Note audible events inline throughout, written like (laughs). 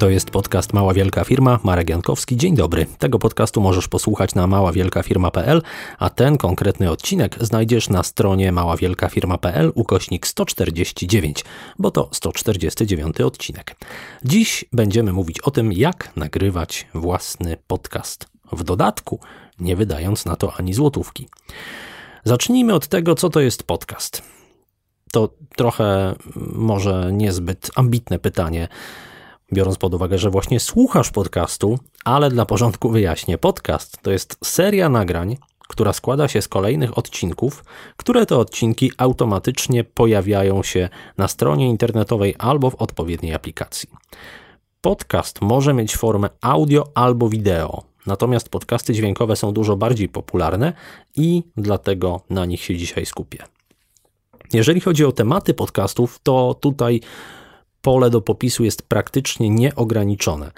To jest podcast Mała Wielka Firma, Marek Jankowski. Dzień dobry. Tego podcastu możesz posłuchać na maławielkafirma.pl, a ten konkretny odcinek znajdziesz na stronie maławielkafirma.pl ukośnik 149, bo to 149 odcinek. Dziś będziemy mówić o tym, jak nagrywać własny podcast. W dodatku, nie wydając na to ani złotówki. Zacznijmy od tego, co to jest podcast. To trochę może niezbyt ambitne pytanie biorąc pod uwagę, że właśnie słuchasz podcastu, ale dla porządku wyjaśnię. Podcast to jest seria nagrań, która składa się z kolejnych odcinków, które to odcinki automatycznie pojawiają się na stronie internetowej albo w odpowiedniej aplikacji. Podcast może mieć formę audio albo wideo, natomiast podcasty dźwiękowe są dużo bardziej popularne i dlatego na nich się dzisiaj skupię. Jeżeli chodzi o tematy podcastów, to tutaj pole do popisu jest praktycznie nieograniczone.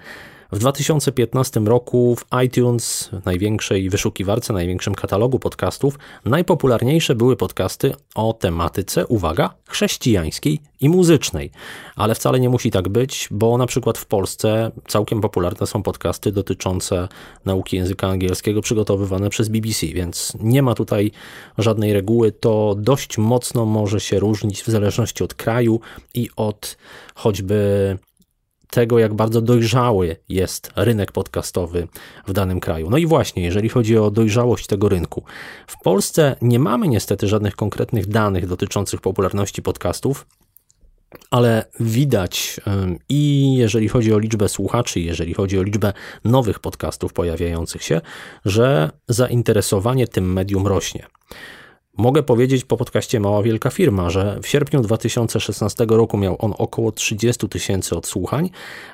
W 2015 roku w iTunes, największej wyszukiwarce, największym katalogu podcastów, najpopularniejsze były podcasty o tematyce, uwaga, chrześcijańskiej i muzycznej. Ale wcale nie musi tak być, bo na przykład w Polsce całkiem popularne są podcasty dotyczące nauki języka angielskiego przygotowywane przez BBC, więc nie ma tutaj żadnej reguły. To dość mocno może się różnić w zależności od kraju i od choćby tego, jak bardzo dojrzały jest rynek podcastowy w danym kraju. No i właśnie, jeżeli chodzi o dojrzałość tego rynku. W Polsce nie mamy niestety żadnych konkretnych danych dotyczących popularności podcastów, ale widać i jeżeli chodzi o liczbę słuchaczy, jeżeli chodzi o liczbę nowych podcastów pojawiających się, że zainteresowanie tym medium rośnie. Mogę powiedzieć po podcaście Mała Wielka Firma, że w sierpniu 2016 roku miał on około 30 tysięcy odsłuchań,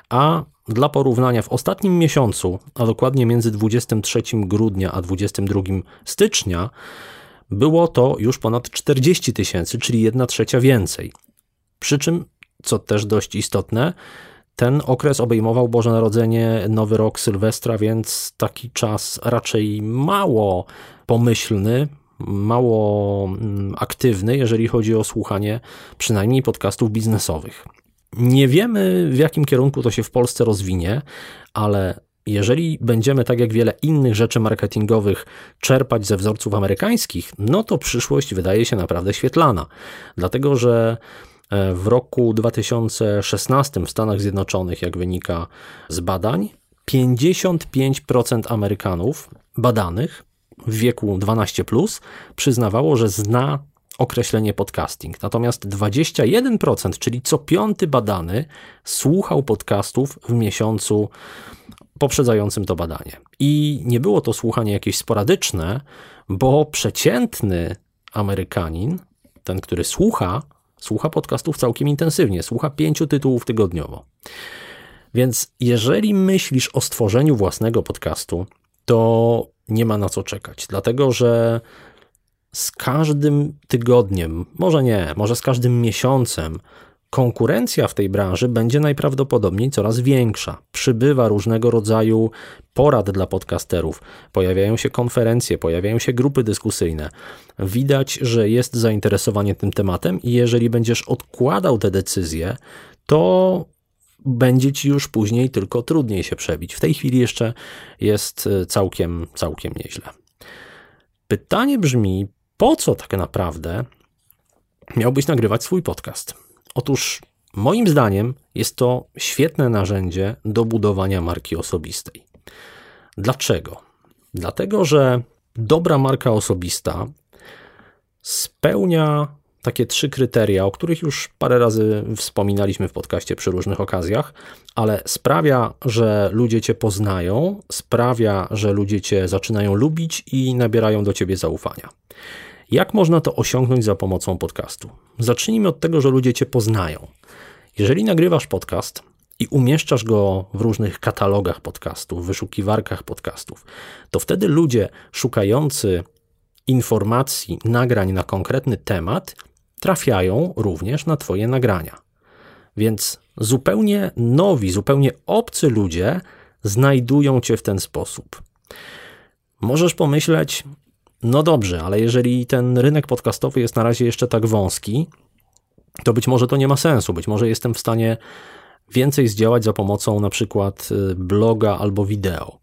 a dla porównania w ostatnim miesiącu, a dokładnie między 23 grudnia a 22 stycznia, było to już ponad 40 tysięcy, czyli 1 trzecia więcej. Przy czym, co też dość istotne, ten okres obejmował Boże Narodzenie, Nowy Rok, Sylwestra, więc taki czas raczej mało pomyślny, mało mm, aktywny, jeżeli chodzi o słuchanie przynajmniej podcastów biznesowych. Nie wiemy, w jakim kierunku to się w Polsce rozwinie, ale jeżeli będziemy, tak jak wiele innych rzeczy marketingowych, czerpać ze wzorców amerykańskich, no to przyszłość wydaje się naprawdę świetlana. Dlatego, że e, w roku 2016 w Stanach Zjednoczonych, jak wynika z badań, 55% Amerykanów badanych w wieku 12 plus przyznawało, że zna określenie podcasting. Natomiast 21%, czyli co piąty badany, słuchał podcastów w miesiącu poprzedzającym to badanie. I nie było to słuchanie jakieś sporadyczne, bo przeciętny Amerykanin, ten, który słucha, słucha podcastów całkiem intensywnie, słucha pięciu tytułów tygodniowo. Więc jeżeli myślisz o stworzeniu własnego podcastu, to nie ma na co czekać, dlatego że z każdym tygodniem, może nie, może z każdym miesiącem, konkurencja w tej branży będzie najprawdopodobniej coraz większa. Przybywa różnego rodzaju porad dla podcasterów, pojawiają się konferencje, pojawiają się grupy dyskusyjne. Widać, że jest zainteresowanie tym tematem i jeżeli będziesz odkładał te decyzje, to będzie ci już później tylko trudniej się przebić. W tej chwili jeszcze jest e, całkiem, całkiem nieźle. Pytanie brzmi, po co tak naprawdę miałbyś nagrywać swój podcast? Otóż moim zdaniem jest to świetne narzędzie do budowania marki osobistej. Dlaczego? Dlatego, że dobra marka osobista spełnia takie trzy kryteria, o których już parę razy wspominaliśmy w podcaście przy różnych okazjach, ale sprawia, że ludzie cię poznają, sprawia, że ludzie cię zaczynają lubić i nabierają do ciebie zaufania. Jak można to osiągnąć za pomocą podcastu? Zacznijmy od tego, że ludzie cię poznają. Jeżeli nagrywasz podcast i umieszczasz go w różnych katalogach podcastów, wyszukiwarkach podcastów, to wtedy ludzie szukający informacji, nagrań na konkretny temat trafiają również na Twoje nagrania. Więc zupełnie nowi, zupełnie obcy ludzie znajdują Cię w ten sposób. Możesz pomyśleć, no dobrze, ale jeżeli ten rynek podcastowy jest na razie jeszcze tak wąski, to być może to nie ma sensu. Być może jestem w stanie więcej zdziałać za pomocą na przykład y, bloga albo wideo?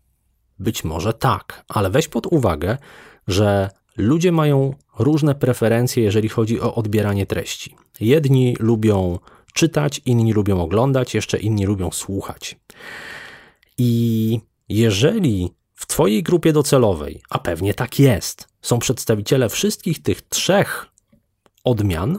Być może tak, ale weź pod uwagę, że ludzie mają różne preferencje, jeżeli chodzi o odbieranie treści. Jedni lubią czytać, inni lubią oglądać, jeszcze inni lubią słuchać. I jeżeli w Twojej grupie docelowej, a pewnie tak jest, są przedstawiciele wszystkich tych trzech odmian,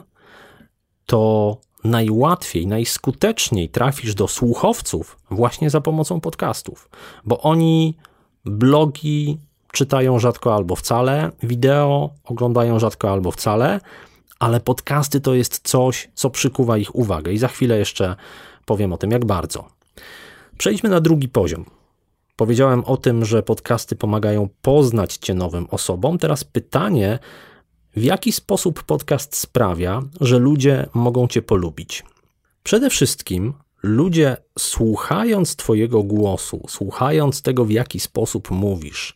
to najłatwiej, najskuteczniej trafisz do słuchowców właśnie za pomocą podcastów, bo oni blogi czytają rzadko albo wcale, wideo oglądają rzadko albo wcale, ale podcasty to jest coś, co przykuwa ich uwagę i za chwilę jeszcze powiem o tym, jak bardzo. Przejdźmy na drugi poziom. Powiedziałem o tym, że podcasty pomagają poznać Cię nowym osobom. Teraz pytanie, w jaki sposób podcast sprawia, że ludzie mogą Cię polubić? Przede wszystkim ludzie, słuchając Twojego głosu, słuchając tego, w jaki sposób mówisz,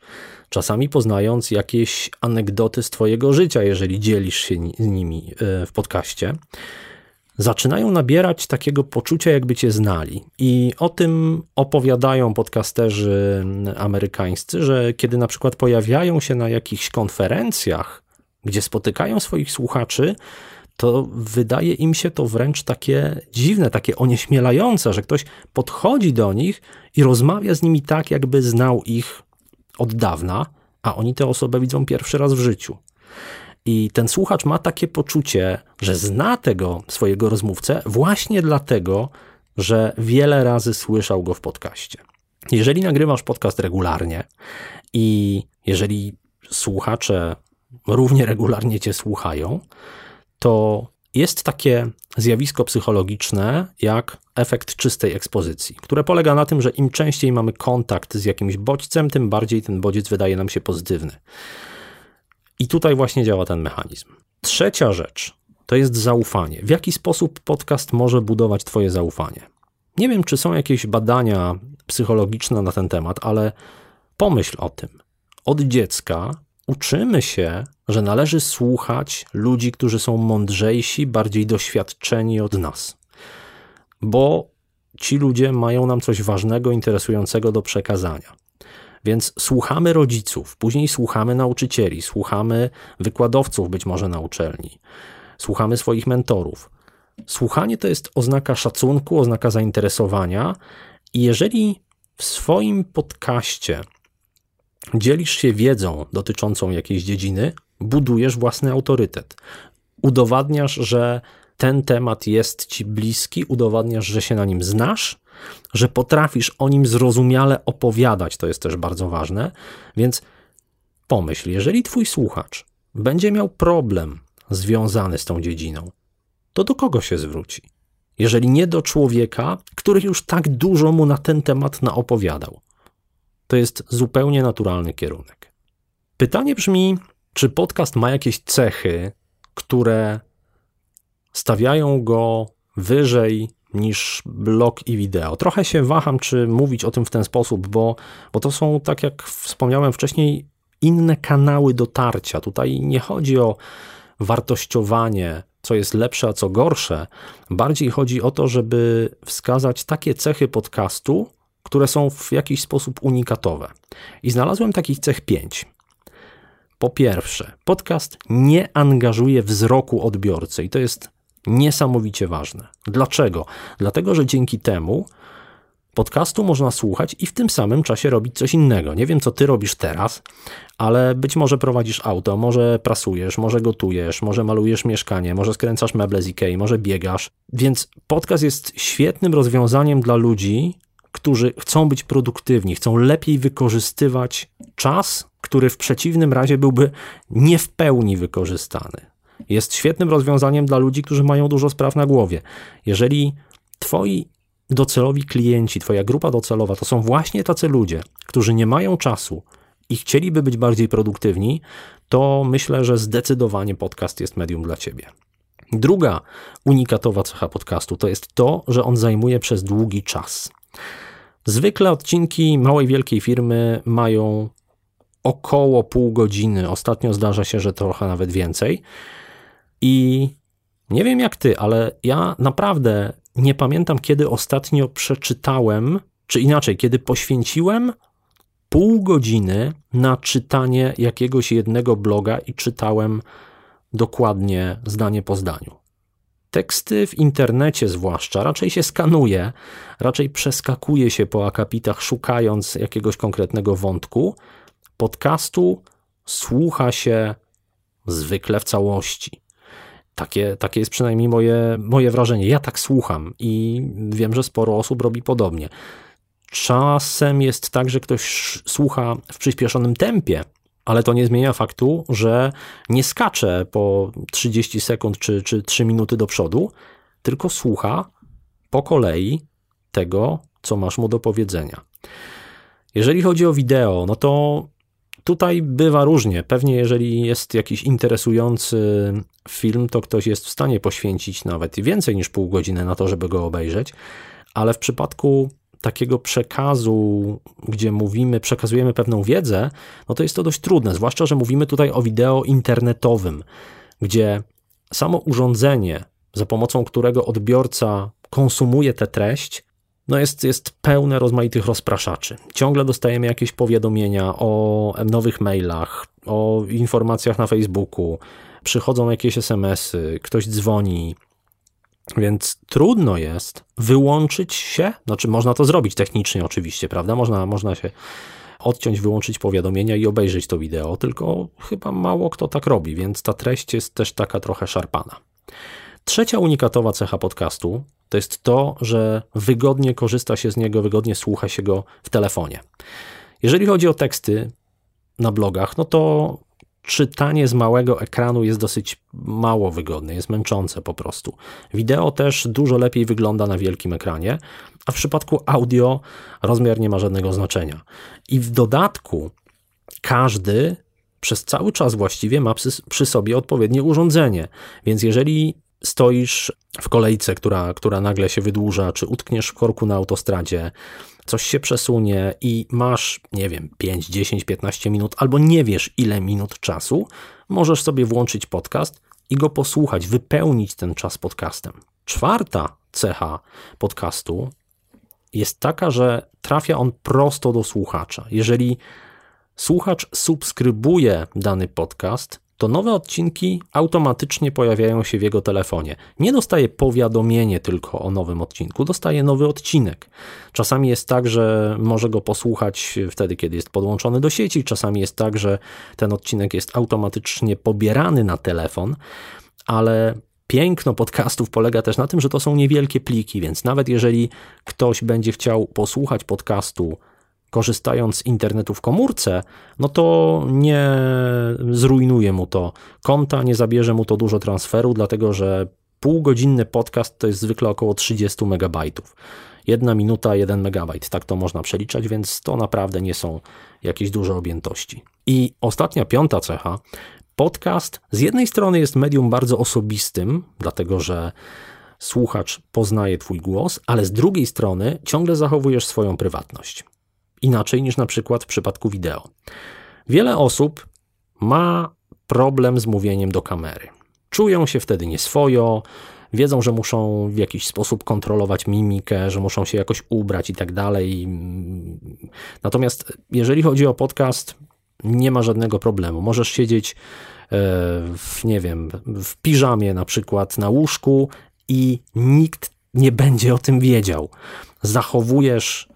czasami poznając jakieś anegdoty z Twojego życia, jeżeli dzielisz się nimi e, w podcaście, zaczynają nabierać takiego poczucia, jakby cię znali. I o tym opowiadają podcasterzy amerykańscy, że kiedy na przykład pojawiają się na jakichś konferencjach, gdzie spotykają swoich słuchaczy, to wydaje im się to wręcz takie dziwne, takie onieśmielające, że ktoś podchodzi do nich i rozmawia z nimi tak, jakby znał ich od dawna, a oni tę osobę widzą pierwszy raz w życiu. I ten słuchacz ma takie poczucie, że zna tego swojego rozmówcę właśnie dlatego, że wiele razy słyszał go w podcaście. Jeżeli nagrywasz podcast regularnie i jeżeli słuchacze równie regularnie cię słuchają, to jest takie zjawisko psychologiczne jak efekt czystej ekspozycji, które polega na tym, że im częściej mamy kontakt z jakimś bodźcem, tym bardziej ten bodziec wydaje nam się pozytywny. I tutaj właśnie działa ten mechanizm. Trzecia rzecz to jest zaufanie. W jaki sposób podcast może budować Twoje zaufanie? Nie wiem, czy są jakieś badania psychologiczne na ten temat, ale pomyśl o tym. Od dziecka uczymy się, że należy słuchać ludzi, którzy są mądrzejsi, bardziej doświadczeni od nas. Bo ci ludzie mają nam coś ważnego, interesującego do przekazania. Więc słuchamy rodziców, później słuchamy nauczycieli, słuchamy wykładowców być może na uczelni, słuchamy swoich mentorów. Słuchanie to jest oznaka szacunku, oznaka zainteresowania, i jeżeli w swoim podcaście dzielisz się wiedzą dotyczącą jakiejś dziedziny, budujesz własny autorytet. Udowadniasz, że ten temat jest ci bliski, udowadniasz, że się na nim znasz że potrafisz o nim zrozumiale opowiadać, to jest też bardzo ważne. Więc pomyśl, jeżeli twój słuchacz będzie miał problem związany z tą dziedziną, to do kogo się zwróci? Jeżeli nie do człowieka, który już tak dużo mu na ten temat naopowiadał. To jest zupełnie naturalny kierunek. Pytanie brzmi, czy podcast ma jakieś cechy, które stawiają go wyżej niż blog i wideo. Trochę się waham, czy mówić o tym w ten sposób, bo, bo to są, tak jak wspomniałem wcześniej, inne kanały dotarcia. Tutaj nie chodzi o wartościowanie, co jest lepsze, a co gorsze. Bardziej chodzi o to, żeby wskazać takie cechy podcastu, które są w jakiś sposób unikatowe. I znalazłem takich cech pięć. Po pierwsze, podcast nie angażuje wzroku odbiorcy i to jest niesamowicie ważne. Dlaczego? Dlatego, że dzięki temu podcastu można słuchać i w tym samym czasie robić coś innego. Nie wiem, co ty robisz teraz, ale być może prowadzisz auto, może prasujesz, może gotujesz, może malujesz mieszkanie, może skręcasz meble z Ikei, może biegasz. Więc podcast jest świetnym rozwiązaniem dla ludzi, którzy chcą być produktywni, chcą lepiej wykorzystywać czas, który w przeciwnym razie byłby nie w pełni wykorzystany. Jest świetnym rozwiązaniem dla ludzi, którzy mają dużo spraw na głowie. Jeżeli twoi docelowi klienci, twoja grupa docelowa to są właśnie tacy ludzie, którzy nie mają czasu i chcieliby być bardziej produktywni, to myślę, że zdecydowanie podcast jest medium dla ciebie. Druga unikatowa cecha podcastu to jest to, że on zajmuje przez długi czas. Zwykle odcinki małej, wielkiej firmy mają około pół godziny. Ostatnio zdarza się, że trochę nawet więcej. I nie wiem jak ty, ale ja naprawdę nie pamiętam, kiedy ostatnio przeczytałem, czy inaczej, kiedy poświęciłem pół godziny na czytanie jakiegoś jednego bloga i czytałem dokładnie zdanie po zdaniu. Teksty w internecie zwłaszcza raczej się skanuje, raczej przeskakuje się po akapitach, szukając jakiegoś konkretnego wątku. Podcastu słucha się zwykle w całości. Takie, takie jest przynajmniej moje, moje wrażenie. Ja tak słucham i wiem, że sporo osób robi podobnie. Czasem jest tak, że ktoś słucha w przyspieszonym tempie, ale to nie zmienia faktu, że nie skacze po 30 sekund czy, czy 3 minuty do przodu, tylko słucha po kolei tego, co masz mu do powiedzenia. Jeżeli chodzi o wideo, no to tutaj bywa różnie. Pewnie, jeżeli jest jakiś interesujący film, to ktoś jest w stanie poświęcić nawet więcej niż pół godziny na to, żeby go obejrzeć, ale w przypadku takiego przekazu, gdzie mówimy, przekazujemy pewną wiedzę, no to jest to dość trudne, zwłaszcza, że mówimy tutaj o wideo internetowym, gdzie samo urządzenie, za pomocą którego odbiorca konsumuje tę treść, no jest, jest pełne rozmaitych rozpraszaczy. Ciągle dostajemy jakieś powiadomienia o nowych mailach, o informacjach na Facebooku, przychodzą jakieś SMS-y, ktoś dzwoni, więc trudno jest wyłączyć się, znaczy można to zrobić technicznie oczywiście, prawda? Można, można się odciąć, wyłączyć powiadomienia i obejrzeć to wideo, tylko chyba mało kto tak robi, więc ta treść jest też taka trochę szarpana. Trzecia unikatowa cecha podcastu to jest to, że wygodnie korzysta się z niego, wygodnie słucha się go w telefonie. Jeżeli chodzi o teksty na blogach, no to czytanie z małego ekranu jest dosyć mało wygodne, jest męczące po prostu. Wideo też dużo lepiej wygląda na wielkim ekranie, a w przypadku audio rozmiar nie ma żadnego znaczenia. I w dodatku każdy przez cały czas właściwie ma przy, sobie odpowiednie urządzenie. Więc jeżeli stoisz w kolejce, która, która nagle się wydłuża, czy utkniesz w korku na autostradzie, coś się przesunie i masz, nie wiem, 5, 10, 15 minut, albo nie wiesz ile minut czasu, możesz sobie włączyć podcast i go posłuchać, wypełnić ten czas podcastem. Czwarta cecha podcastu jest taka, że trafia on prosto do słuchacza. Jeżeli słuchacz subskrybuje dany podcast, to nowe odcinki automatycznie pojawiają się w jego telefonie. Nie dostaje powiadomienie tylko o nowym odcinku, dostaje nowy odcinek. Czasami jest tak, że może go posłuchać wtedy, kiedy jest podłączony do sieci, czasami jest tak, że ten odcinek jest automatycznie pobierany na telefon, ale Piękno podcastów polega też na tym, że to są niewielkie pliki, więc nawet jeżeli ktoś będzie chciał posłuchać podcastu korzystając z internetu w komórce, no to nie zrujnuje mu to konta, nie zabierze mu to dużo transferu, dlatego że półgodzinny podcast to jest zwykle około 30 megabajtów. Jedna minuta, jeden megabajt, tak to można przeliczać, więc to naprawdę nie są jakieś duże objętości. I ostatnia, piąta cecha. Podcast z jednej strony jest medium bardzo osobistym, dlatego że słuchacz poznaje Twój głos, ale z drugiej strony ciągle zachowujesz swoją prywatność inaczej niż na przykład w przypadku wideo. Wiele osób ma problem z mówieniem do kamery. Czują się wtedy nieswojo, wiedzą, że muszą w jakiś sposób kontrolować mimikę, że muszą się jakoś ubrać i tak dalej. Natomiast jeżeli chodzi o podcast, nie ma żadnego problemu. Możesz siedzieć e, w, nie wiem, w piżamie na przykład na łóżku i nikt nie będzie o tym wiedział. Zachowujesz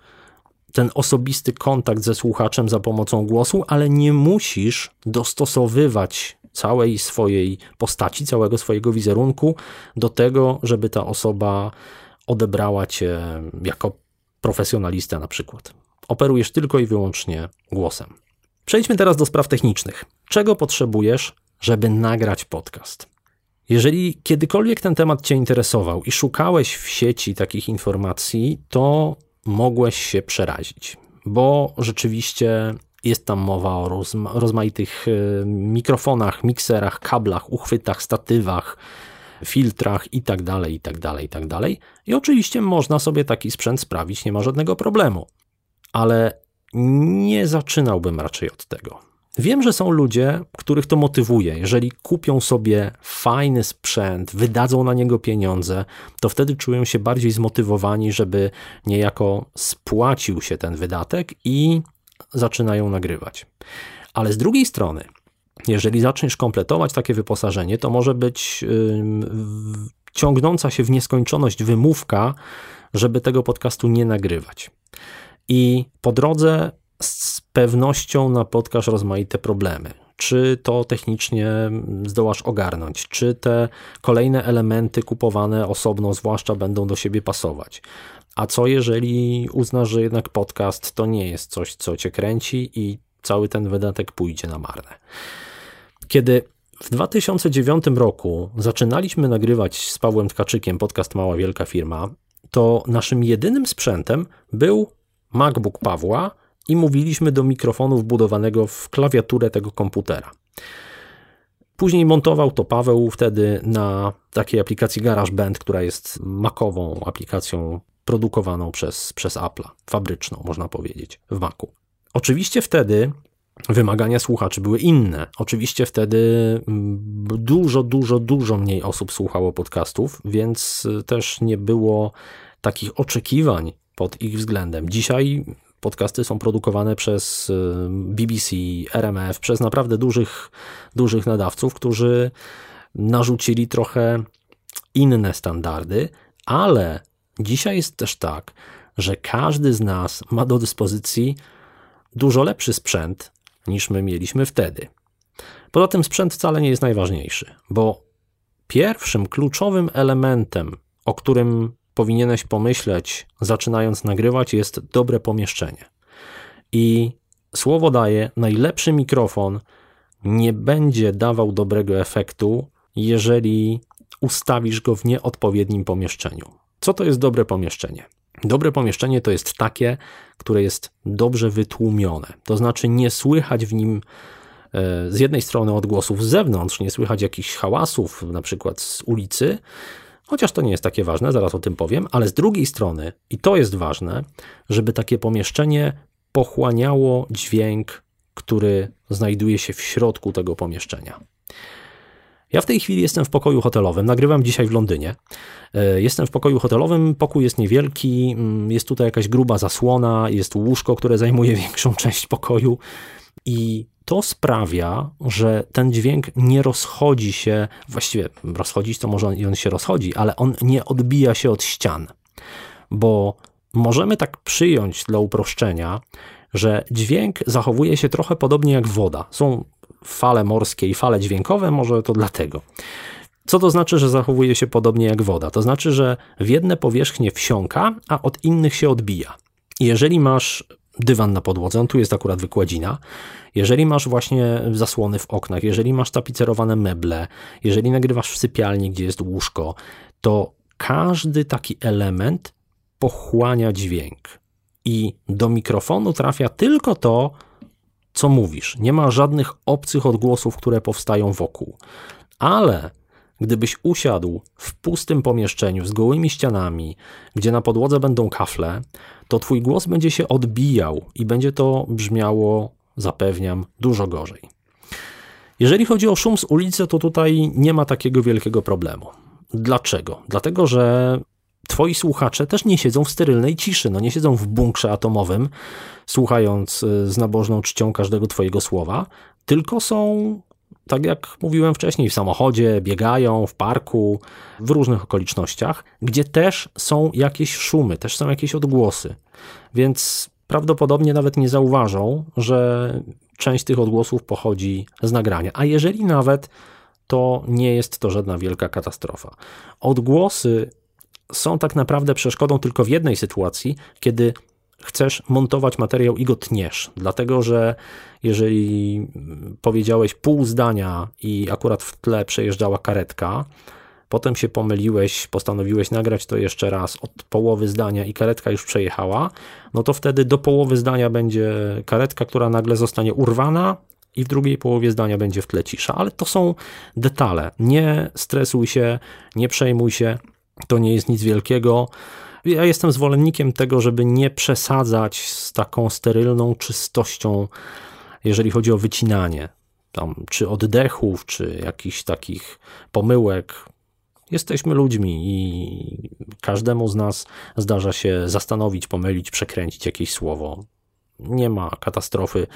ten osobisty kontakt ze słuchaczem za pomocą głosu, ale nie musisz dostosowywać całej swojej postaci, całego swojego wizerunku do tego, żeby ta osoba odebrała cię jako profesjonalista na przykład. Operujesz tylko i wyłącznie głosem. Przejdźmy teraz do spraw technicznych. Czego potrzebujesz, żeby nagrać podcast? Jeżeli kiedykolwiek ten temat Cię interesował i szukałeś w sieci takich informacji, to mogłeś się przerazić, bo rzeczywiście jest tam mowa o rozma rozmaitych e, mikrofonach, mikserach, kablach, uchwytach, statywach, filtrach i tak dalej, i tak dalej, i tak dalej. I oczywiście można sobie taki sprzęt sprawić, nie ma żadnego problemu. Ale nie zaczynałbym raczej od tego. Wiem, że są ludzie, których to motywuje. Jeżeli kupią sobie fajny sprzęt, wydadzą na niego pieniądze, to wtedy czują się bardziej zmotywowani, żeby niejako spłacił się ten wydatek i zaczynają nagrywać. Ale z drugiej strony, jeżeli zaczniesz kompletować takie wyposażenie, to może być yy, ciągnąca się w nieskończoność wymówka, żeby tego podcastu nie nagrywać. I po drodze z pewnością napotkasz rozmaite problemy. Czy to technicznie zdołasz ogarnąć, czy te kolejne elementy kupowane osobno, zwłaszcza, będą do siebie pasować. A co jeżeli uznasz, że jednak podcast to nie jest coś, co cię kręci i cały ten wydatek pójdzie na marne? Kiedy w 2009 roku zaczynaliśmy nagrywać z Pawłem Tkaczykiem podcast Mała Wielka Firma, to naszym jedynym sprzętem był MacBook Pawła i mówiliśmy do mikrofonu wbudowanego w klawiaturę tego komputera. Później montował to Paweł wtedy na takiej aplikacji GarageBand, która jest makową aplikacją produkowaną przez, przez Apple'a, fabryczną, można powiedzieć, w Macu. Oczywiście wtedy wymagania słuchaczy były inne. Oczywiście wtedy mm, dużo, dużo, dużo mniej osób słuchało podcastów, więc też nie było takich oczekiwań pod ich względem. Dzisiaj podcasty są produkowane przez y, BBC, RMF, przez naprawdę dużych, dużych nadawców, którzy narzucili trochę inne standardy, ale dzisiaj jest też tak, że każdy z nas ma do dyspozycji dużo lepszy sprzęt niż my mieliśmy wtedy. Poza tym sprzęt wcale nie jest najważniejszy, bo pierwszym kluczowym elementem, o którym powinieneś pomyśleć, zaczynając nagrywać, jest dobre pomieszczenie. I słowo daje, najlepszy mikrofon nie będzie dawał dobrego efektu, jeżeli ustawisz go w nieodpowiednim pomieszczeniu. Co to jest dobre pomieszczenie? Dobre pomieszczenie to jest takie, które jest dobrze wytłumione. To znaczy nie słychać w nim e, z jednej strony odgłosów z zewnątrz, nie słychać jakichś hałasów, na przykład z ulicy, chociaż to nie jest takie ważne, zaraz o tym powiem, ale z drugiej strony, i to jest ważne, żeby takie pomieszczenie pochłaniało dźwięk, który znajduje się w środku tego pomieszczenia. Ja w tej chwili jestem w pokoju hotelowym, nagrywam dzisiaj w Londynie. E, jestem w pokoju hotelowym, pokój jest niewielki, mm, jest tutaj jakaś gruba zasłona, jest łóżko, które zajmuje (laughs) większą część pokoju i to sprawia, że ten dźwięk nie rozchodzi się, właściwie rozchodzić to może on się rozchodzi, ale on nie odbija się od ścian, bo możemy tak przyjąć dla uproszczenia, że dźwięk zachowuje się trochę podobnie jak woda. Są fale morskie i fale dźwiękowe, może to dlatego. Co to znaczy, że zachowuje się podobnie jak woda? To znaczy, że w jedne powierzchnie wsiąka, a od innych się odbija. Jeżeli masz dywan na podłodze, tu jest akurat wykładzina, jeżeli masz właśnie zasłony w oknach, jeżeli masz tapicerowane meble, jeżeli nagrywasz w sypialni, gdzie jest łóżko, to każdy taki element pochłania dźwięk. I do mikrofonu trafia tylko to, co mówisz. Nie ma żadnych obcych odgłosów, które powstają wokół. Ale gdybyś usiadł w pustym pomieszczeniu z gołymi ścianami, gdzie na podłodze będą kafle, to twój głos będzie się odbijał i będzie to brzmiało, zapewniam, dużo gorzej. Jeżeli chodzi o szum z ulicy, to tutaj nie ma takiego wielkiego problemu. Dlaczego? Dlatego, że twoi słuchacze też nie siedzą w sterylnej ciszy, no nie siedzą w bunkrze atomowym, słuchając y, z nabożną czcią każdego twojego słowa, tylko są, tak jak mówiłem wcześniej, w samochodzie, biegają, w parku, w różnych okolicznościach, gdzie też są jakieś szumy, też są jakieś odgłosy. Więc prawdopodobnie nawet nie zauważą, że część tych odgłosów pochodzi z nagrania. A jeżeli nawet, to nie jest to żadna wielka katastrofa. Odgłosy są tak naprawdę przeszkodą tylko w jednej sytuacji, kiedy chcesz montować materiał i go tniesz. Dlatego, że jeżeli powiedziałeś pół zdania i akurat w tle przejeżdżała karetka, potem się pomyliłeś, postanowiłeś nagrać to jeszcze raz od połowy zdania i karetka już przejechała, no to wtedy do połowy zdania będzie karetka, która nagle zostanie urwana i w drugiej połowie zdania będzie w tle cisza. Ale to są detale. Nie stresuj się, nie przejmuj się. To nie jest nic wielkiego. Ja jestem zwolennikiem tego, żeby nie przesadzać z taką sterylną czystością, jeżeli chodzi o wycinanie, tam, czy oddechów, czy jakichś takich pomyłek. Jesteśmy ludźmi i każdemu z nas zdarza się zastanowić, pomylić, przekręcić jakieś słowo. Nie ma katastrofy,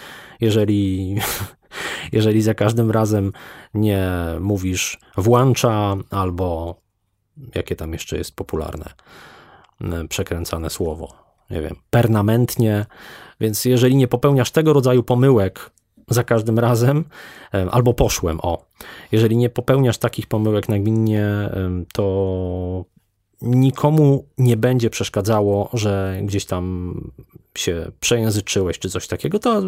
jeżeli, (laughs) jeżeli za każdym razem nie mówisz włącza albo jakie tam jeszcze jest popularne, przekręcane słowo. Nie wiem, permanentnie. Więc jeżeli nie popełniasz tego rodzaju pomyłek za każdym razem, albo poszłem, o. Jeżeli nie popełniasz takich pomyłek nagminnie, to nikomu nie będzie przeszkadzało, że gdzieś tam się przejęzyczyłeś czy coś takiego, to,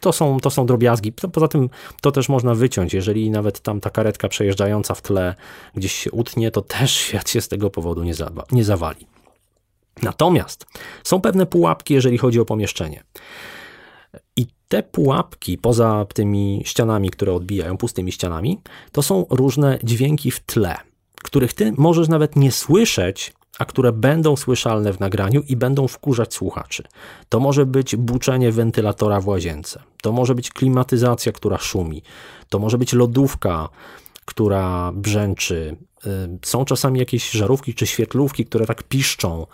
to, są, to są drobiazgi. Poza tym to też można wyciąć. Jeżeli nawet tam ta karetka przejeżdżająca w tle gdzieś się utnie, to też (laughs) świat się z tego powodu nie, nie zawali. Natomiast są pewne pułapki, jeżeli chodzi o pomieszczenie. I te pułapki, poza tymi ścianami, które odbijają, pustymi ścianami, to są różne dźwięki w tle, których ty możesz nawet nie słyszeć, a które będą słyszalne w nagraniu i będą wkurzać słuchaczy. To może być buczenie wentylatora w łazience, to może być klimatyzacja, która szumi, to może być lodówka, która brzęczy. Y, są czasami jakieś żarówki czy świetlówki, które tak piszczą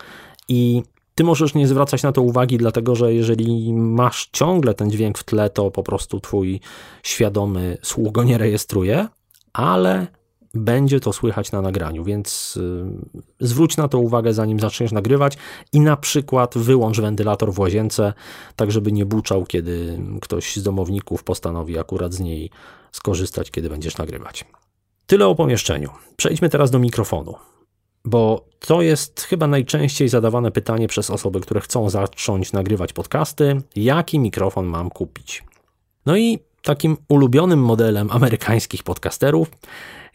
i ty możesz nie zwracać na to uwagi, dlatego że jeżeli masz ciągle ten dźwięk w tle, to po prostu twój świadomy słuch go nie rejestruje, ale będzie to słychać na nagraniu, więc y, zwróć na to uwagę, zanim zaczniesz nagrywać i na przykład wyłącz wentylator w łazience, tak żeby nie buczał, kiedy ktoś z domowników postanowi akurat z niej skorzystać, kiedy będziesz nagrywać. Tyle o pomieszczeniu. Przejdźmy teraz do mikrofonu bo to jest chyba najczęściej zadawane pytanie przez osoby, które chcą zacząć nagrywać podcasty: jaki mikrofon mam kupić? No i takim ulubionym modelem amerykańskich podcasterów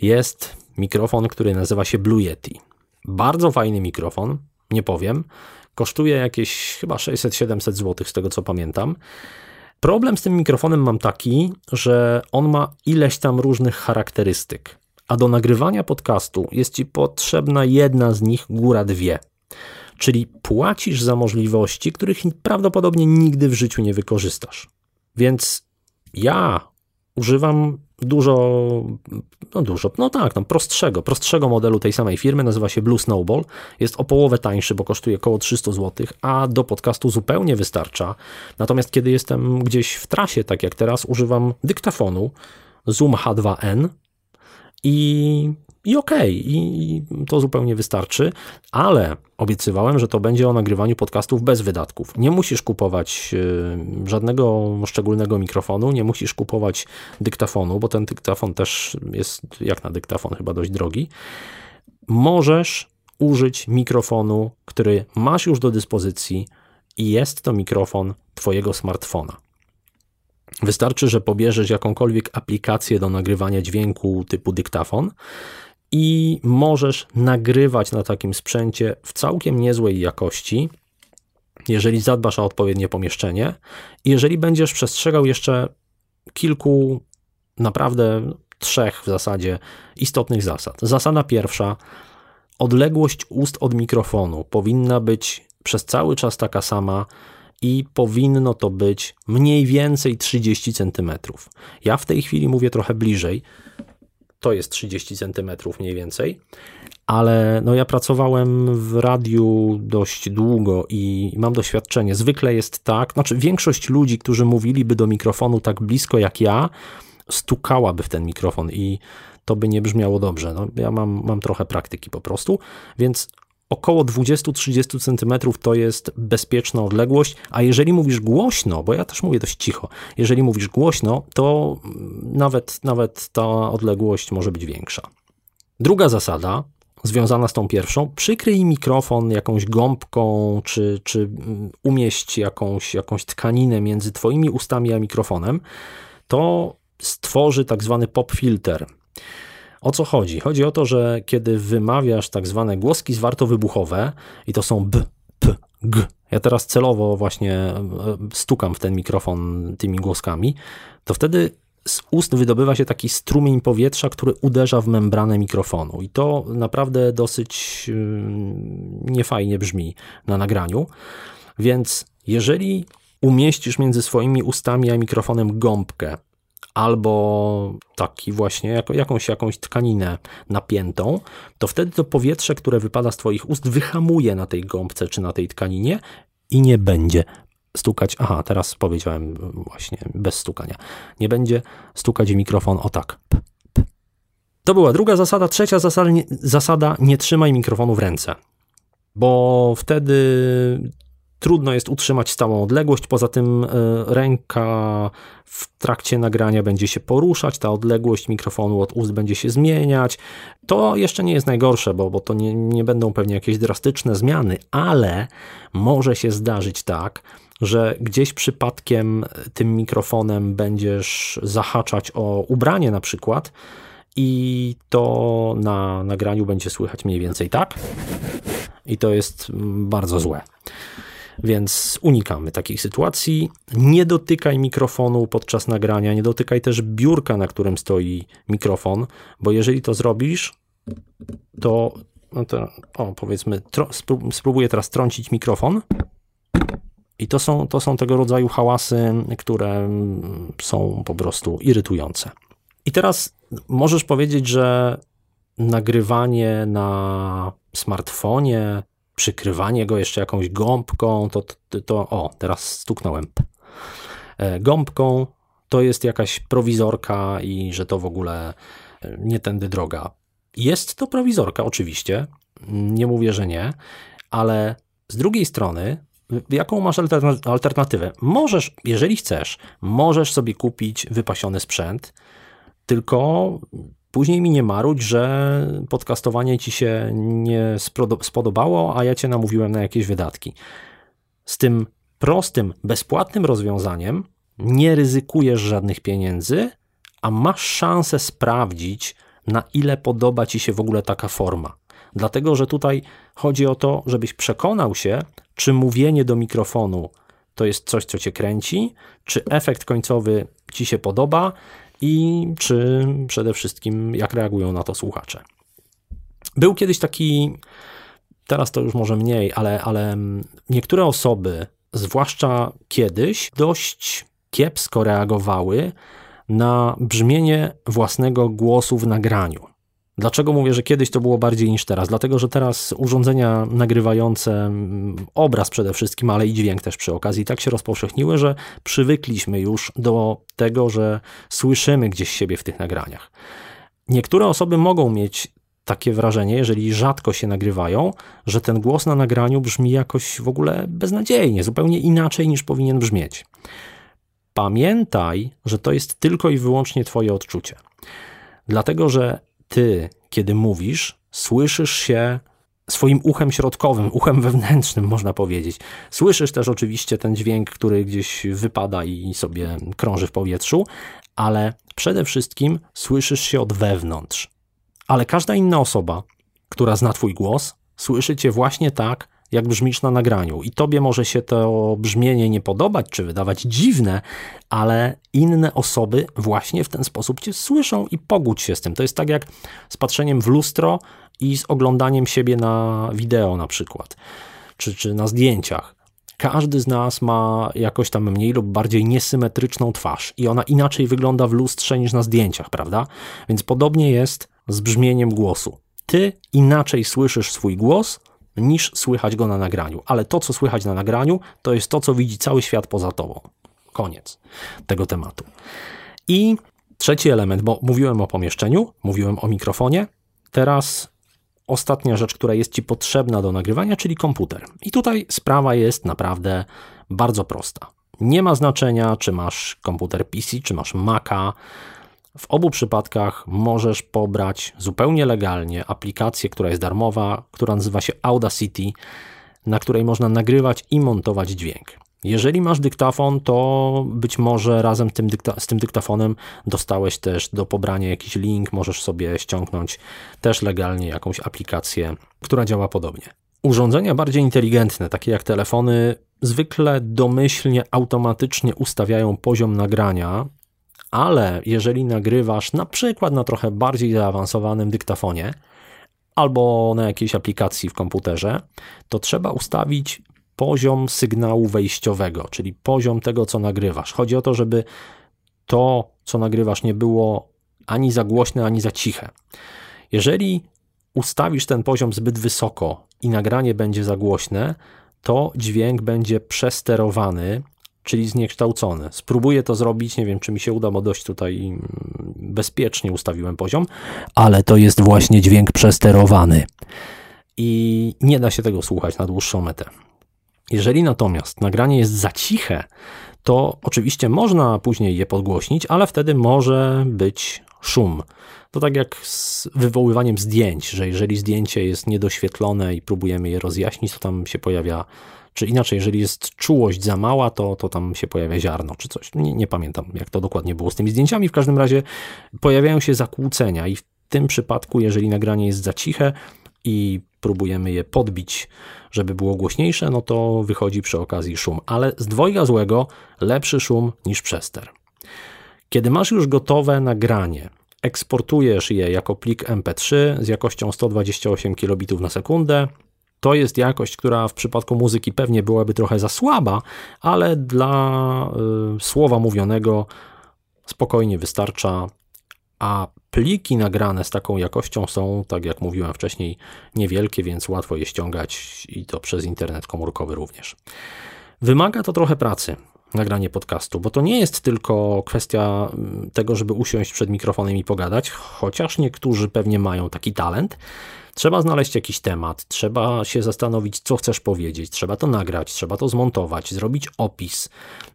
jest mikrofon, który nazywa się Blue Yeti. Bardzo fajny mikrofon, nie powiem. Kosztuje jakieś chyba 600-700 zł, z tego co pamiętam. Problem z tym mikrofonem mam taki, że on ma ileś tam różnych charakterystyk a do nagrywania podcastu jest Ci potrzebna jedna z nich, góra dwie. Czyli płacisz za możliwości, których prawdopodobnie nigdy w życiu nie wykorzystasz. Więc ja używam dużo, no dużo, no tak, no prostszego, prostszego modelu tej samej firmy, nazywa się Blue Snowball. Jest o połowę tańszy, bo kosztuje około 300 zł, a do podcastu zupełnie wystarcza. Natomiast kiedy jestem gdzieś w trasie, tak jak teraz, używam dyktafonu Zoom H2n, i, i okej, okay, i to zupełnie wystarczy, ale obiecywałem, że to będzie o nagrywaniu podcastów bez wydatków. Nie musisz kupować y, żadnego szczególnego mikrofonu, nie musisz kupować dyktafonu, bo ten dyktafon też jest jak na dyktafon chyba dość drogi. Możesz użyć mikrofonu, który masz już do dyspozycji i jest to mikrofon Twojego smartfona. Wystarczy, że pobierzesz jakąkolwiek aplikację do nagrywania dźwięku typu dyktafon i możesz nagrywać na takim sprzęcie w całkiem niezłej jakości, jeżeli zadbasz o odpowiednie pomieszczenie i jeżeli będziesz przestrzegał jeszcze kilku, naprawdę trzech w zasadzie istotnych zasad. Zasada pierwsza: odległość ust od mikrofonu powinna być przez cały czas taka sama i powinno to być mniej więcej 30 cm. Ja w tej chwili mówię trochę bliżej, to jest 30 cm mniej więcej, ale no ja pracowałem w radiu dość długo i mam doświadczenie. Zwykle jest tak, znaczy większość ludzi, którzy mówiliby do mikrofonu tak blisko jak ja, stukałaby w ten mikrofon i to by nie brzmiało dobrze. No, ja mam, mam trochę praktyki po prostu, więc około 20-30 cm to jest bezpieczna odległość, a jeżeli mówisz głośno, bo ja też mówię dość cicho, jeżeli mówisz głośno, to nawet, nawet ta odległość może być większa. Druga zasada, związana z tą pierwszą, przykryj mikrofon jakąś gąbką, czy, czy umieść jakąś, jakąś tkaninę między Twoimi ustami a mikrofonem, to stworzy tak zwany pop filter. O co chodzi? Chodzi o to, że kiedy wymawiasz tak zwane głoski zwartowybuchowe i to są b, p, g. Ja teraz celowo właśnie e, stukam w ten mikrofon tymi głoskami, to wtedy z ust wydobywa się taki strumień powietrza, który uderza w membranę mikrofonu i to naprawdę dosyć niefajnie brzmi na nagraniu. Więc jeżeli umieścisz między swoimi ustami a mikrofonem gąbkę, albo taki właśnie jakąś, jakąś tkaninę napiętą, to wtedy to powietrze, które wypada z Twoich ust, wyhamuje na tej gąbce czy na tej tkaninie i nie będzie stukać. Aha, teraz powiedziałem właśnie bez stukania. Nie będzie stukać mikrofon o tak. P, p. To była druga zasada. Trzecia zasada nie, zasada: nie trzymaj mikrofonu w ręce, bo wtedy trudno jest utrzymać stałą odległość. Poza tym e, ręka w trakcie nagrania będzie się poruszać, ta odległość mikrofonu od ust będzie się zmieniać. To jeszcze nie jest najgorsze, bo, bo to nie, nie będą pewnie jakieś drastyczne zmiany, ale może się zdarzyć tak, że gdzieś przypadkiem tym mikrofonem będziesz zahaczać o ubranie na przykład i to na nagraniu będzie słychać mniej więcej tak. I to jest bardzo złe. Więc unikamy takich sytuacji. Nie dotykaj mikrofonu podczas nagrania, nie dotykaj też biurka, na którym stoi mikrofon, bo jeżeli to zrobisz, to, no to o, powiedzmy, spróbuję teraz trącić mikrofon. I to są, to są tego rodzaju hałasy, które są po prostu irytujące. I teraz możesz powiedzieć, że nagrywanie na smartfonie, przykrywanie go jeszcze jakąś gąbką, to, to, to o, teraz stuknąłem. E, gąbką to jest jakaś prowizorka i że to w ogóle e, nie tędy droga. Jest to prowizorka, oczywiście, nie mówię, że nie, ale z drugiej strony, jaką masz alternatywę? Możesz, jeżeli chcesz, możesz sobie kupić wypasiony sprzęt, tylko Później mi nie marudź, że podcastowanie ci się nie spodobało, a ja cię namówiłem na jakieś wydatki. Z tym prostym, bezpłatnym rozwiązaniem nie ryzykujesz żadnych pieniędzy, a masz szansę sprawdzić, na ile podoba ci się w ogóle taka forma. Dlatego, że tutaj chodzi o to, żebyś przekonał się, czy mówienie do mikrofonu to jest coś, co cię kręci, czy efekt końcowy ci się podoba, i czy przede wszystkim jak reagują na to słuchacze. Był kiedyś taki, teraz to już może mniej, ale, ale niektóre osoby, zwłaszcza kiedyś, dość kiepsko reagowały na brzmienie własnego głosu w nagraniu. Dlaczego mówię, że kiedyś to było bardziej niż teraz? Dlatego, że teraz urządzenia nagrywające mm, obraz przede wszystkim, ale i dźwięk też przy okazji, tak się rozpowszechniły, że przywykliśmy już do tego, że słyszymy gdzieś siebie w tych nagraniach. Niektóre osoby mogą mieć takie wrażenie, jeżeli rzadko się nagrywają, że ten głos na nagraniu brzmi jakoś w ogóle beznadziejnie, zupełnie inaczej niż powinien brzmieć. Pamiętaj, że to jest tylko i wyłącznie Twoje odczucie. Dlatego, że ty, kiedy mówisz, słyszysz się swoim uchem środkowym, uchem wewnętrznym, można powiedzieć. Słyszysz też oczywiście ten dźwięk, który gdzieś wypada i sobie krąży w powietrzu, ale przede wszystkim słyszysz się od wewnątrz. Ale każda inna osoba, która zna Twój głos, słyszy Cię właśnie tak, jak brzmisz na nagraniu. I tobie może się to brzmienie nie podobać, czy wydawać dziwne, ale inne osoby właśnie w ten sposób cię słyszą i pogódź się z tym. To jest tak jak z patrzeniem w lustro i z oglądaniem siebie na wideo na przykład, czy, czy na zdjęciach. Każdy z nas ma jakoś tam mniej lub bardziej niesymetryczną twarz i ona inaczej wygląda w lustrze niż na zdjęciach, prawda? Więc podobnie jest z brzmieniem głosu. Ty inaczej słyszysz swój głos, niż słychać go na nagraniu. Ale to, co słychać na nagraniu, to jest to, co widzi cały świat poza tobą. Koniec tego tematu. I trzeci element, bo mówiłem o pomieszczeniu, mówiłem o mikrofonie. Teraz ostatnia rzecz, która jest ci potrzebna do nagrywania, czyli komputer. I tutaj sprawa jest naprawdę bardzo prosta. Nie ma znaczenia, czy masz komputer PC, czy masz Maca, w obu przypadkach możesz pobrać zupełnie legalnie aplikację, która jest darmowa, która nazywa się Audacity, na której można nagrywać i montować dźwięk. Jeżeli masz dyktafon, to być może razem tym z tym dyktafonem dostałeś też do pobrania jakiś link, możesz sobie ściągnąć też legalnie jakąś aplikację, która działa podobnie. Urządzenia bardziej inteligentne, takie jak telefony, zwykle domyślnie, automatycznie ustawiają poziom nagrania ale jeżeli nagrywasz na przykład na trochę bardziej zaawansowanym dyktafonie albo na jakiejś aplikacji w komputerze, to trzeba ustawić poziom sygnału wejściowego, czyli poziom tego, co nagrywasz. Chodzi o to, żeby to, co nagrywasz, nie było ani za głośne, ani za ciche. Jeżeli ustawisz ten poziom zbyt wysoko i nagranie będzie za głośne, to dźwięk będzie przesterowany, czyli zniekształcony. Spróbuję to zrobić, nie wiem czy mi się uda, bo dość tutaj mm, bezpiecznie ustawiłem poziom, ale to jest właśnie dźwięk przesterowany i nie da się tego słuchać na dłuższą metę. Jeżeli natomiast nagranie jest za ciche, to oczywiście można później je podgłośnić, ale wtedy może być szum. To tak jak z wywoływaniem zdjęć, że jeżeli zdjęcie jest niedoświetlone i próbujemy je rozjaśnić, to tam się pojawia, czy inaczej, jeżeli jest czułość za mała, to, to tam się pojawia ziarno czy coś. Nie, nie pamiętam, jak to dokładnie było z tymi zdjęciami. W każdym razie pojawiają się zakłócenia i w tym przypadku, jeżeli nagranie jest za ciche i próbujemy je podbić, żeby było głośniejsze, no to wychodzi przy okazji szum. Ale z dwojga złego lepszy szum niż przester. Kiedy masz już gotowe nagranie, eksportujesz je jako plik MP3 z jakością 128 kilobitów na sekundę. To jest jakość, która w przypadku muzyki pewnie byłaby trochę za słaba, ale dla y, słowa mówionego spokojnie wystarcza. A pliki nagrane z taką jakością są, tak jak mówiłem wcześniej, niewielkie, więc łatwo je ściągać i to przez internet komórkowy również. Wymaga to trochę pracy nagranie podcastu, bo to nie jest tylko kwestia mm, tego, żeby usiąść przed mikrofonem i pogadać, chociaż niektórzy pewnie mają taki talent. Trzeba znaleźć jakiś temat, trzeba się zastanowić, co chcesz powiedzieć, trzeba to nagrać, trzeba to zmontować, zrobić opis,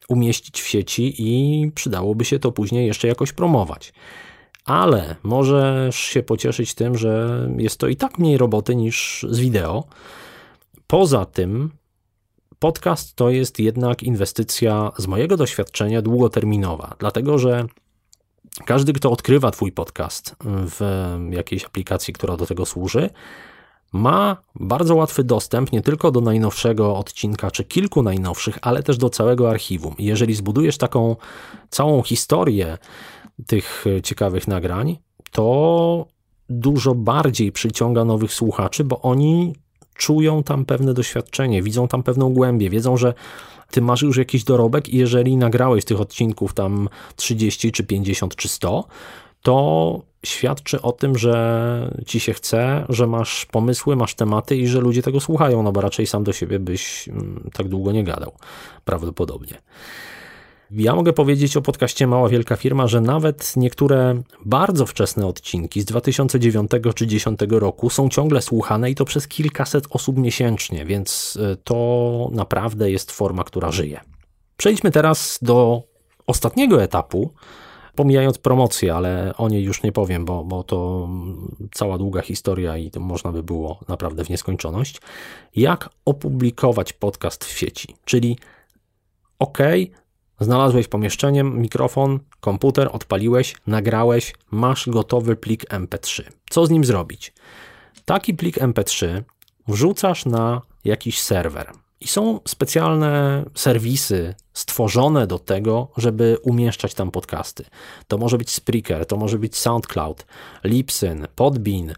umieścić w sieci i przydałoby się to później jeszcze jakoś promować. Ale możesz się pocieszyć tym, że jest to i tak mniej roboty niż z wideo. Poza tym podcast to jest jednak inwestycja z mojego doświadczenia długoterminowa, dlatego że każdy, kto odkrywa Twój podcast w jakiejś aplikacji, która do tego służy, ma bardzo łatwy dostęp nie tylko do najnowszego odcinka, czy kilku najnowszych, ale też do całego archiwum. Jeżeli zbudujesz taką całą historię tych ciekawych nagrań, to dużo bardziej przyciąga nowych słuchaczy, bo oni czują tam pewne doświadczenie, widzą tam pewną głębię, wiedzą, że ty masz już jakiś dorobek i jeżeli nagrałeś tych odcinków tam 30 czy 50 czy 100, to świadczy o tym, że ci się chce, że masz pomysły, masz tematy i że ludzie tego słuchają, no bo raczej sam do siebie byś mm, tak długo nie gadał, prawdopodobnie. Ja mogę powiedzieć o podcaście Mała Wielka Firma, że nawet niektóre bardzo wczesne odcinki z 2009 czy 2010 roku są ciągle słuchane i to przez kilkaset osób miesięcznie, więc e, to naprawdę jest forma, która żyje. Przejdźmy teraz do ostatniego etapu, pomijając promocję, ale o niej już nie powiem, bo, bo to cała długa historia i to można by było naprawdę w nieskończoność. Jak opublikować podcast w sieci? Czyli OK, Znalazłeś pomieszczenie, mikrofon, komputer, odpaliłeś, nagrałeś, masz gotowy plik MP3. Co z nim zrobić? Taki plik MP3 wrzucasz na jakiś serwer. I są specjalne serwisy stworzone do tego, żeby umieszczać tam podcasty. To może być Spreaker, to może być SoundCloud, Libsyn, Podbean.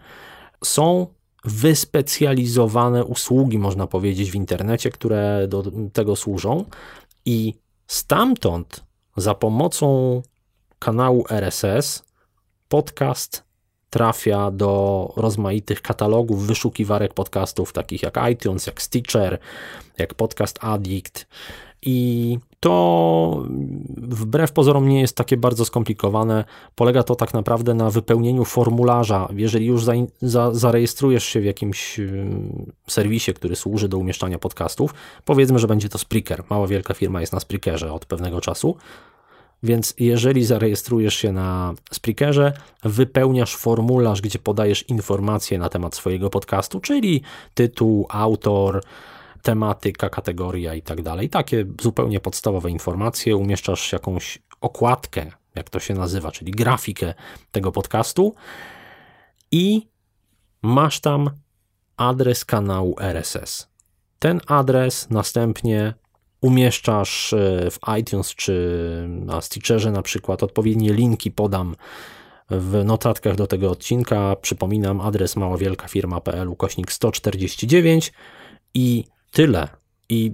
Są wyspecjalizowane usługi, można powiedzieć, w internecie, które do tego służą i Stamtąd za pomocą kanału RSS podcast trafia do rozmaitych katalogów wyszukiwarek podcastów, takich jak iTunes, jak Stitcher, jak Podcast Addict. I to wbrew pozorom nie jest takie bardzo skomplikowane. Polega to tak naprawdę na wypełnieniu formularza. Jeżeli już za, za, zarejestrujesz się w jakimś serwisie, który służy do umieszczania podcastów, powiedzmy, że będzie to Spreaker. Mała wielka firma jest na Spreakerze od pewnego czasu. Więc jeżeli zarejestrujesz się na Spreakerze, wypełniasz formularz, gdzie podajesz informacje na temat swojego podcastu, czyli tytuł, autor, tematyka, kategoria i tak dalej. Takie zupełnie podstawowe informacje. Umieszczasz jakąś okładkę, jak to się nazywa, czyli grafikę tego podcastu i masz tam adres kanału RSS. Ten adres następnie umieszczasz e, w iTunes czy na Stitcherze na przykład. Odpowiednie linki podam w notatkach do tego odcinka. Przypominam adres małowielkafirma.pl ukośnik 149 i tyle. i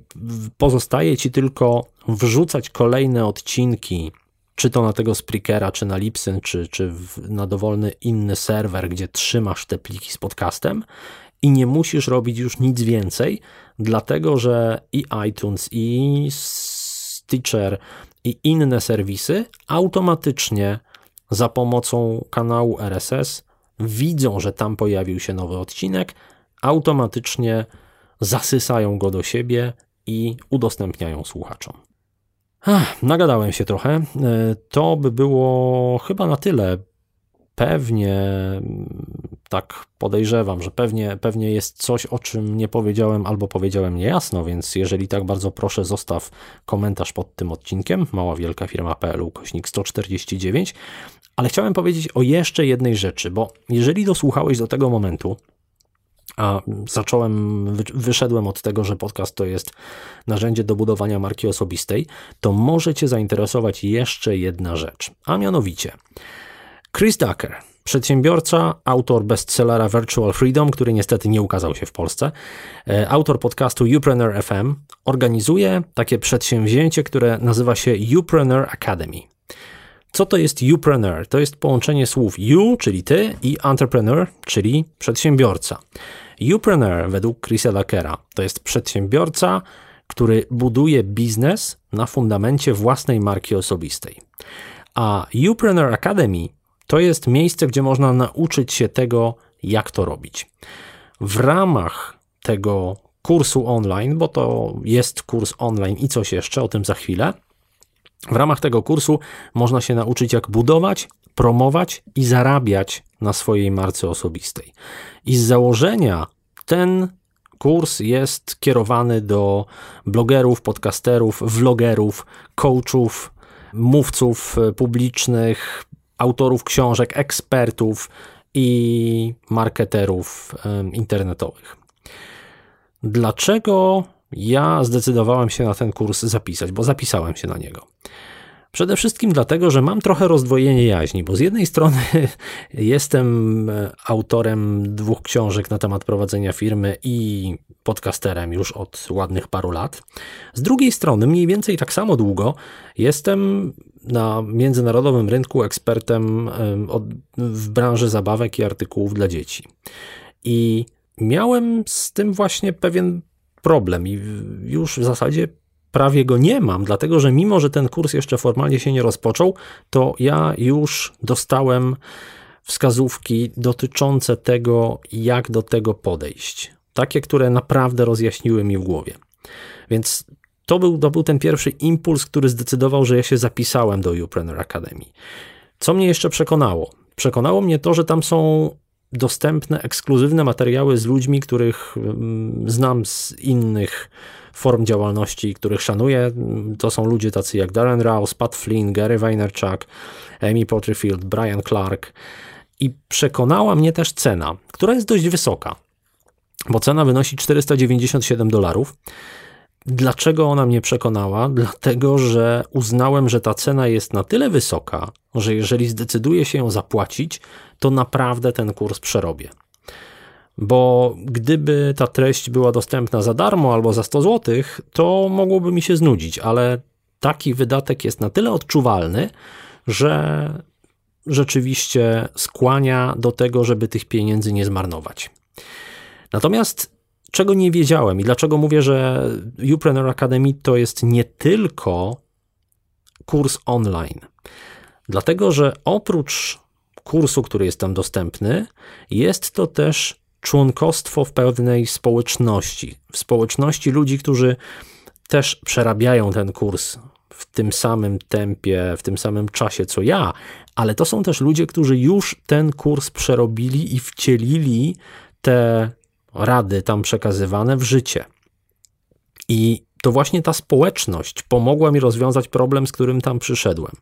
pozostaje ci tylko wrzucać kolejne odcinki, czy to na tego Spreakera, czy na Lipsyn, czy, czy na dowolny inny serwer, gdzie trzymasz te pliki z podcastem i nie musisz robić już nic więcej, dlatego że i iTunes, i Stitcher, i inne serwisy automatycznie za pomocą kanału RSS widzą, że tam pojawił się nowy odcinek, automatycznie zasysają go do siebie i udostępniają słuchaczom. Ach, nagadałem się trochę. E, to by było chyba na tyle. Pewnie tak podejrzewam, że pewnie, pewnie jest coś, o czym nie powiedziałem albo powiedziałem niejasno, więc jeżeli tak bardzo proszę, zostaw komentarz pod tym odcinkiem, mała wielka firma.pl, kośnik 149, ale chciałem powiedzieć o jeszcze jednej rzeczy, bo jeżeli dosłuchałeś do tego momentu, a zacząłem, wyszedłem od tego, że podcast to jest narzędzie do budowania marki osobistej, to może Cię zainteresować jeszcze jedna rzecz, a mianowicie Chris Ducker, przedsiębiorca, autor bestsellera Virtual Freedom, który niestety nie ukazał się w Polsce, e, autor podcastu Upreneur FM, organizuje takie przedsięwzięcie, które nazywa się Upreneur Academy. Co to jest Upreneur? To jest połączenie słów you, czyli ty, i entrepreneur, czyli przedsiębiorca. Upreneur według Chrisa Duckera to jest przedsiębiorca, który buduje biznes na fundamencie własnej marki osobistej. A Upreneur Academy to jest miejsce, gdzie można nauczyć się tego, jak to robić. W ramach tego kursu online, bo to jest kurs online i coś jeszcze, o tym za chwilę. W ramach tego kursu można się nauczyć, jak budować, promować i zarabiać na swojej marce osobistej. I z założenia ten kurs jest kierowany do blogerów, podcasterów, vlogerów, coachów, mówców publicznych, autorów książek, ekspertów i marketerów internetowych. Dlaczego ja zdecydowałem się na ten kurs zapisać? Bo zapisałem się na niego. Przede wszystkim dlatego, że mam trochę rozdwojenie jaźni, bo z jednej strony (laughs) jestem e, autorem dwóch książek na temat prowadzenia firmy i podcasterem już od ładnych paru lat. Z drugiej strony, mniej więcej tak samo długo, jestem na międzynarodowym rynku ekspertem w branży zabawek i artykułów dla dzieci. I miałem z tym właśnie pewien problem i już w zasadzie prawie go nie mam, dlatego że mimo, że ten kurs jeszcze formalnie się nie rozpoczął, to ja już dostałem wskazówki dotyczące tego, jak do tego podejść. Takie, które naprawdę rozjaśniły mi w głowie. Więc to był, to był ten pierwszy impuls, który zdecydował, że ja się zapisałem do Upreneur Academy. Co mnie jeszcze przekonało? Przekonało mnie to, że tam są dostępne ekskluzywne materiały z ludźmi, których mm, znam z innych form działalności, których szanuję. To są ludzie tacy jak Darren Rouse, Pat Flynn, Gary Vaynerchuk, Amy Potterfield, Brian Clark. I przekonała mnie też cena, która jest dość wysoka, bo cena wynosi 497 dolarów. Dlaczego ona mnie przekonała? (laughs) Dlatego, że uznałem, że ta cena jest na tyle wysoka, że jeżeli zdecyduję się ją zapłacić, to naprawdę ten kurs przerobię bo gdyby ta treść była dostępna za darmo albo za 100 zł, to mogłoby mi się znudzić, ale taki wydatek jest na tyle odczuwalny, że rzeczywiście skłania do tego, żeby tych pieniędzy nie zmarnować. Natomiast czego nie wiedziałem i dlaczego mówię, że Upreneur Academy to jest nie tylko kurs online. Dlatego, że oprócz kursu, który jest tam dostępny, jest to też członkostwo w pewnej społeczności, w społeczności ludzi, którzy też przerabiają ten kurs w tym samym tempie, w tym samym czasie co ja, ale to są też ludzie, którzy już ten kurs przerobili i wcielili te rady tam przekazywane w życie. I to właśnie ta społeczność pomogła mi rozwiązać problem, z którym tam przyszedłem.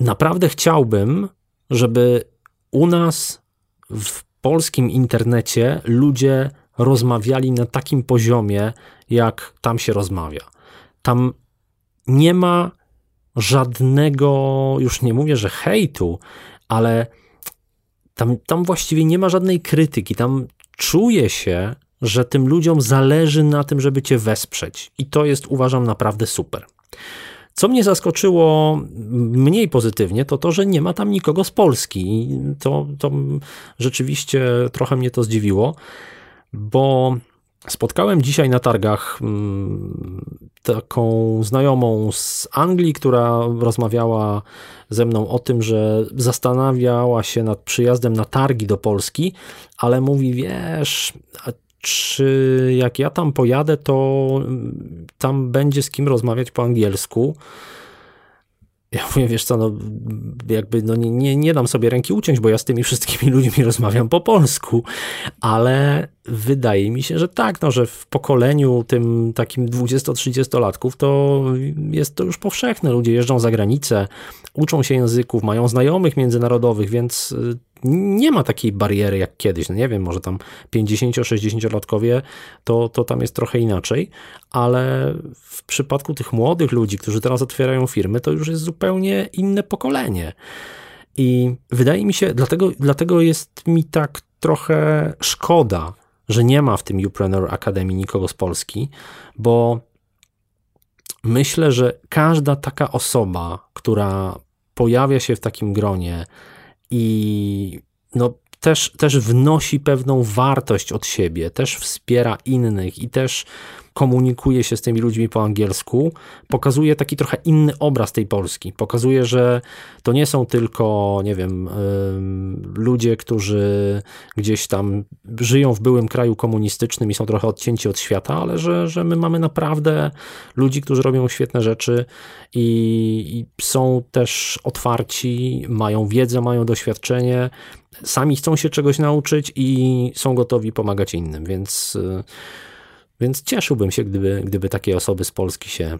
Naprawdę chciałbym, żeby u nas w polskim internecie ludzie rozmawiali na takim poziomie, jak tam się rozmawia. Tam nie ma żadnego, już nie mówię, że hejtu, ale tam, tam właściwie nie ma żadnej krytyki. Tam czuje się, że tym ludziom zależy na tym, żeby cię wesprzeć. I to jest, uważam, naprawdę super. Co mnie zaskoczyło mniej pozytywnie, to to, że nie ma tam nikogo z Polski. To, to rzeczywiście trochę mnie to zdziwiło, bo spotkałem dzisiaj na targach mm, taką znajomą z Anglii, która rozmawiała ze mną o tym, że zastanawiała się nad przyjazdem na targi do Polski, ale mówi, wiesz, czy jak ja tam pojadę, to tam będzie z kim rozmawiać po angielsku. Ja mówię, wiesz co, no jakby no nie, nie, nie dam sobie ręki uciąć, bo ja z tymi wszystkimi (laughs) ludźmi rozmawiam po polsku, ale wydaje mi się, że tak, no, że w pokoleniu tym takim 20-30 latków to jest to już powszechne. Ludzie jeżdżą za granicę, uczą się języków, mają znajomych międzynarodowych, więc y, nie ma takiej bariery jak kiedyś. No nie wiem, może tam 50-60-latkowie to, to tam jest trochę inaczej, ale w przypadku tych młodych ludzi, którzy teraz otwierają firmy, to już jest zupełnie inne pokolenie. I wydaje mi się, dlatego, dlatego jest mi tak trochę szkoda, że nie ma w tym Upreneur Academy nikogo z Polski, bo myślę, że każda taka osoba, która pojawia się w takim gronie i no, też, też wnosi pewną wartość od siebie, też wspiera innych i też komunikuje się z tymi ludźmi po angielsku, pokazuje taki trochę inny obraz tej Polski. Pokazuje, że to nie są tylko, nie wiem, ludzie, którzy gdzieś tam żyją w byłym kraju komunistycznym i są trochę odcięci od świata, ale że, że my mamy naprawdę ludzi, którzy robią świetne rzeczy i, i są też otwarci, mają wiedzę, mają doświadczenie, sami chcą się czegoś nauczyć i są gotowi pomagać innym, więc więc cieszyłbym się, gdyby, gdyby takie osoby z Polski się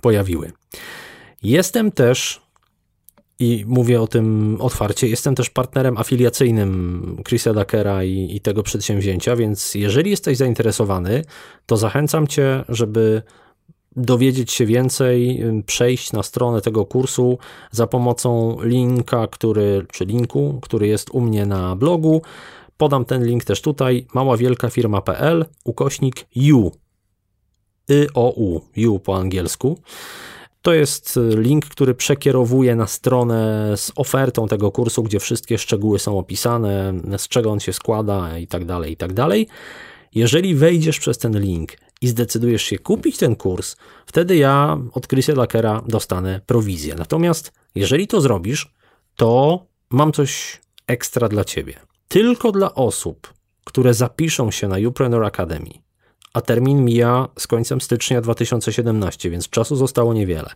pojawiły. Jestem też, i mówię o tym otwarcie, jestem też partnerem afiliacyjnym Chrisa Dakera i, i tego przedsięwzięcia, więc jeżeli jesteś zainteresowany, to zachęcam Cię, żeby dowiedzieć się więcej, przejść na stronę tego kursu za pomocą linka, który, czy linku, który jest u mnie na blogu. Podam ten link też tutaj, maławielkafirma.pl, ukośnik U, Y-O-U, U po angielsku. To jest link, który przekierowuje na stronę z ofertą tego kursu, gdzie wszystkie szczegóły są opisane, z czego on się składa i tak dalej, i tak dalej. Jeżeli wejdziesz przez ten link i zdecydujesz się kupić ten kurs, wtedy ja od Chrisa Lackera dostanę prowizję. Natomiast jeżeli to zrobisz, to mam coś ekstra dla ciebie tylko dla osób, które zapiszą się na Upreneur Academy, a termin mija z końcem stycznia 2017, więc czasu zostało niewiele.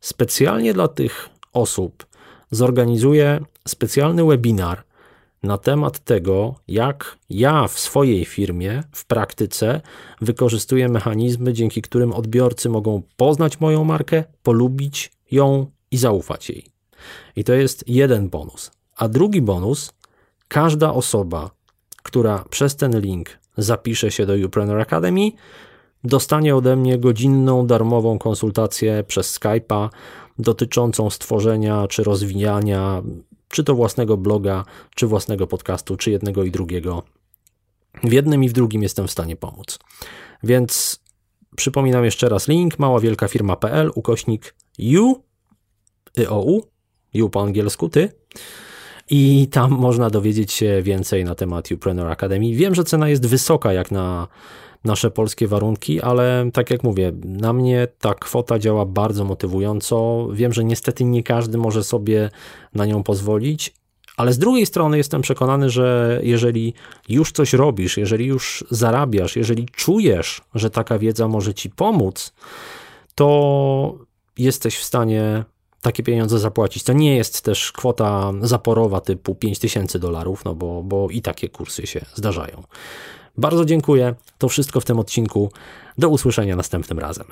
Specjalnie dla tych osób zorganizuję specjalny webinar na temat tego, jak ja w swojej firmie w praktyce wykorzystuję mechanizmy, dzięki którym odbiorcy mogą poznać moją markę, polubić ją i zaufać jej. I to jest jeden bonus. A drugi bonus Każda osoba, która przez ten link zapisze się do Upreneur Academy, dostanie ode mnie godzinną darmową konsultację przez Skype'a dotyczącą stworzenia czy rozwijania czy to własnego bloga, czy własnego podcastu, czy jednego i drugiego. W jednym i w drugim jestem w stanie pomóc. Więc przypominam jeszcze raz link maławielkafirma.pl ukośnik u, u, u po angielsku, ty, i tam można dowiedzieć się więcej na temat Upreneur Academy. Wiem, że cena jest wysoka jak na nasze polskie warunki, ale tak jak mówię, na mnie ta kwota działa bardzo motywująco. Wiem, że niestety nie każdy może sobie na nią pozwolić, ale z drugiej strony jestem przekonany, że jeżeli już coś robisz, jeżeli już zarabiasz, jeżeli czujesz, że taka wiedza może ci pomóc, to jesteś w stanie takie pieniądze zapłacić. To nie jest też kwota zaporowa typu 5000 dolarów, no bo, bo i takie kursy się zdarzają. Bardzo dziękuję. To wszystko w tym odcinku. Do usłyszenia następnym razem.